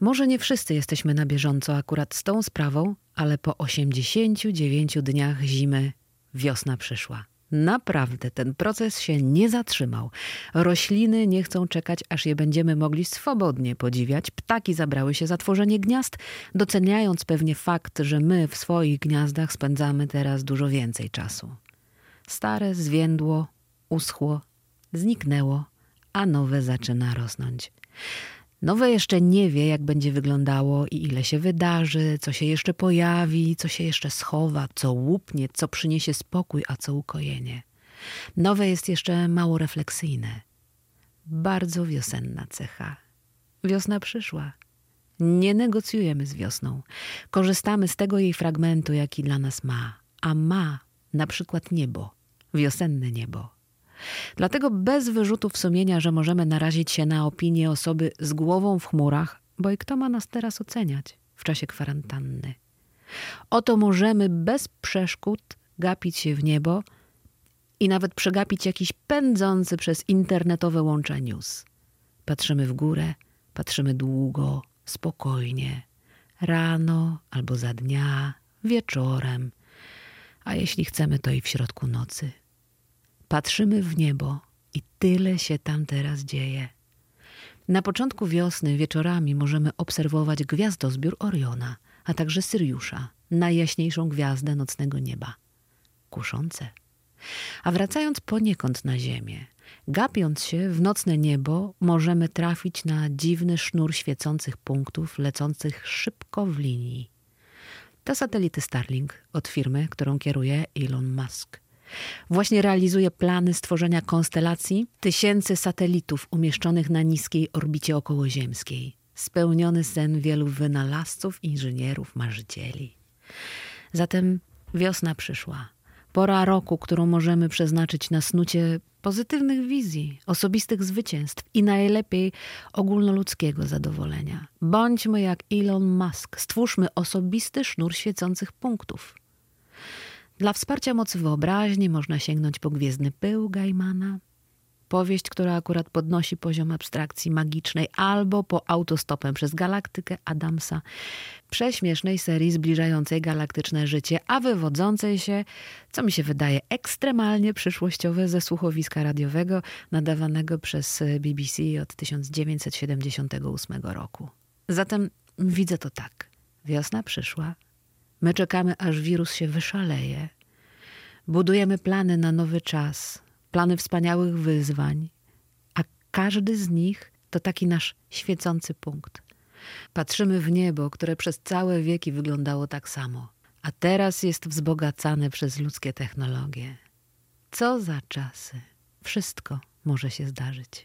Może nie wszyscy jesteśmy na bieżąco akurat z tą sprawą, ale po 89 dniach zimy wiosna przyszła. Naprawdę ten proces się nie zatrzymał. Rośliny nie chcą czekać, aż je będziemy mogli swobodnie podziwiać. Ptaki zabrały się za tworzenie gniazd, doceniając pewnie fakt, że my w swoich gniazdach spędzamy teraz dużo więcej czasu. Stare zwiędło, uschło, zniknęło, a nowe zaczyna rosnąć. Nowe jeszcze nie wie, jak będzie wyglądało i ile się wydarzy, co się jeszcze pojawi, co się jeszcze schowa, co łupnie, co przyniesie spokój, a co ukojenie. Nowe jest jeszcze mało refleksyjne. Bardzo wiosenna cecha. Wiosna przyszła. Nie negocjujemy z wiosną. Korzystamy z tego jej fragmentu, jaki dla nas ma. A ma na przykład niebo, wiosenne niebo. Dlatego bez wyrzutów sumienia, że możemy narazić się na opinię osoby z głową w chmurach, bo i kto ma nas teraz oceniać w czasie kwarantanny. Oto możemy bez przeszkód gapić się w niebo i nawet przegapić jakiś pędzący przez internetowe łącza news. Patrzymy w górę, patrzymy długo, spokojnie, rano albo za dnia, wieczorem, a jeśli chcemy, to i w środku nocy. Patrzymy w niebo i tyle się tam teraz dzieje. Na początku wiosny wieczorami możemy obserwować gwiazdozbiór Oriona, a także Syriusza, najjaśniejszą gwiazdę nocnego nieba. Kuszące. A wracając poniekąd na ziemię, gapiąc się w nocne niebo, możemy trafić na dziwny sznur świecących punktów lecących szybko w linii. To satelity Starlink od firmy, którą kieruje Elon Musk. Właśnie realizuje plany stworzenia konstelacji tysięcy satelitów umieszczonych na niskiej orbicie okołoziemskiej. Spełniony sen wielu wynalazców, inżynierów, marzycieli. Zatem wiosna przyszła. Pora roku, którą możemy przeznaczyć na snucie pozytywnych wizji, osobistych zwycięstw i najlepiej ogólnoludzkiego zadowolenia. Bądźmy jak Elon Musk, stwórzmy osobisty sznur świecących punktów. Dla wsparcia mocy wyobraźni można sięgnąć po Gwiezdny Pył Gaimana, powieść, która akurat podnosi poziom abstrakcji magicznej, albo po Autostopem przez galaktykę Adamsa, prześmiesznej serii zbliżającej galaktyczne życie, a wywodzącej się, co mi się wydaje, ekstremalnie przyszłościowe ze słuchowiska radiowego nadawanego przez BBC od 1978 roku. Zatem widzę to tak. Wiosna przyszła, My czekamy, aż wirus się wyszaleje. Budujemy plany na nowy czas, plany wspaniałych wyzwań, a każdy z nich to taki nasz świecący punkt. Patrzymy w niebo, które przez całe wieki wyglądało tak samo, a teraz jest wzbogacane przez ludzkie technologie. Co za czasy! Wszystko może się zdarzyć.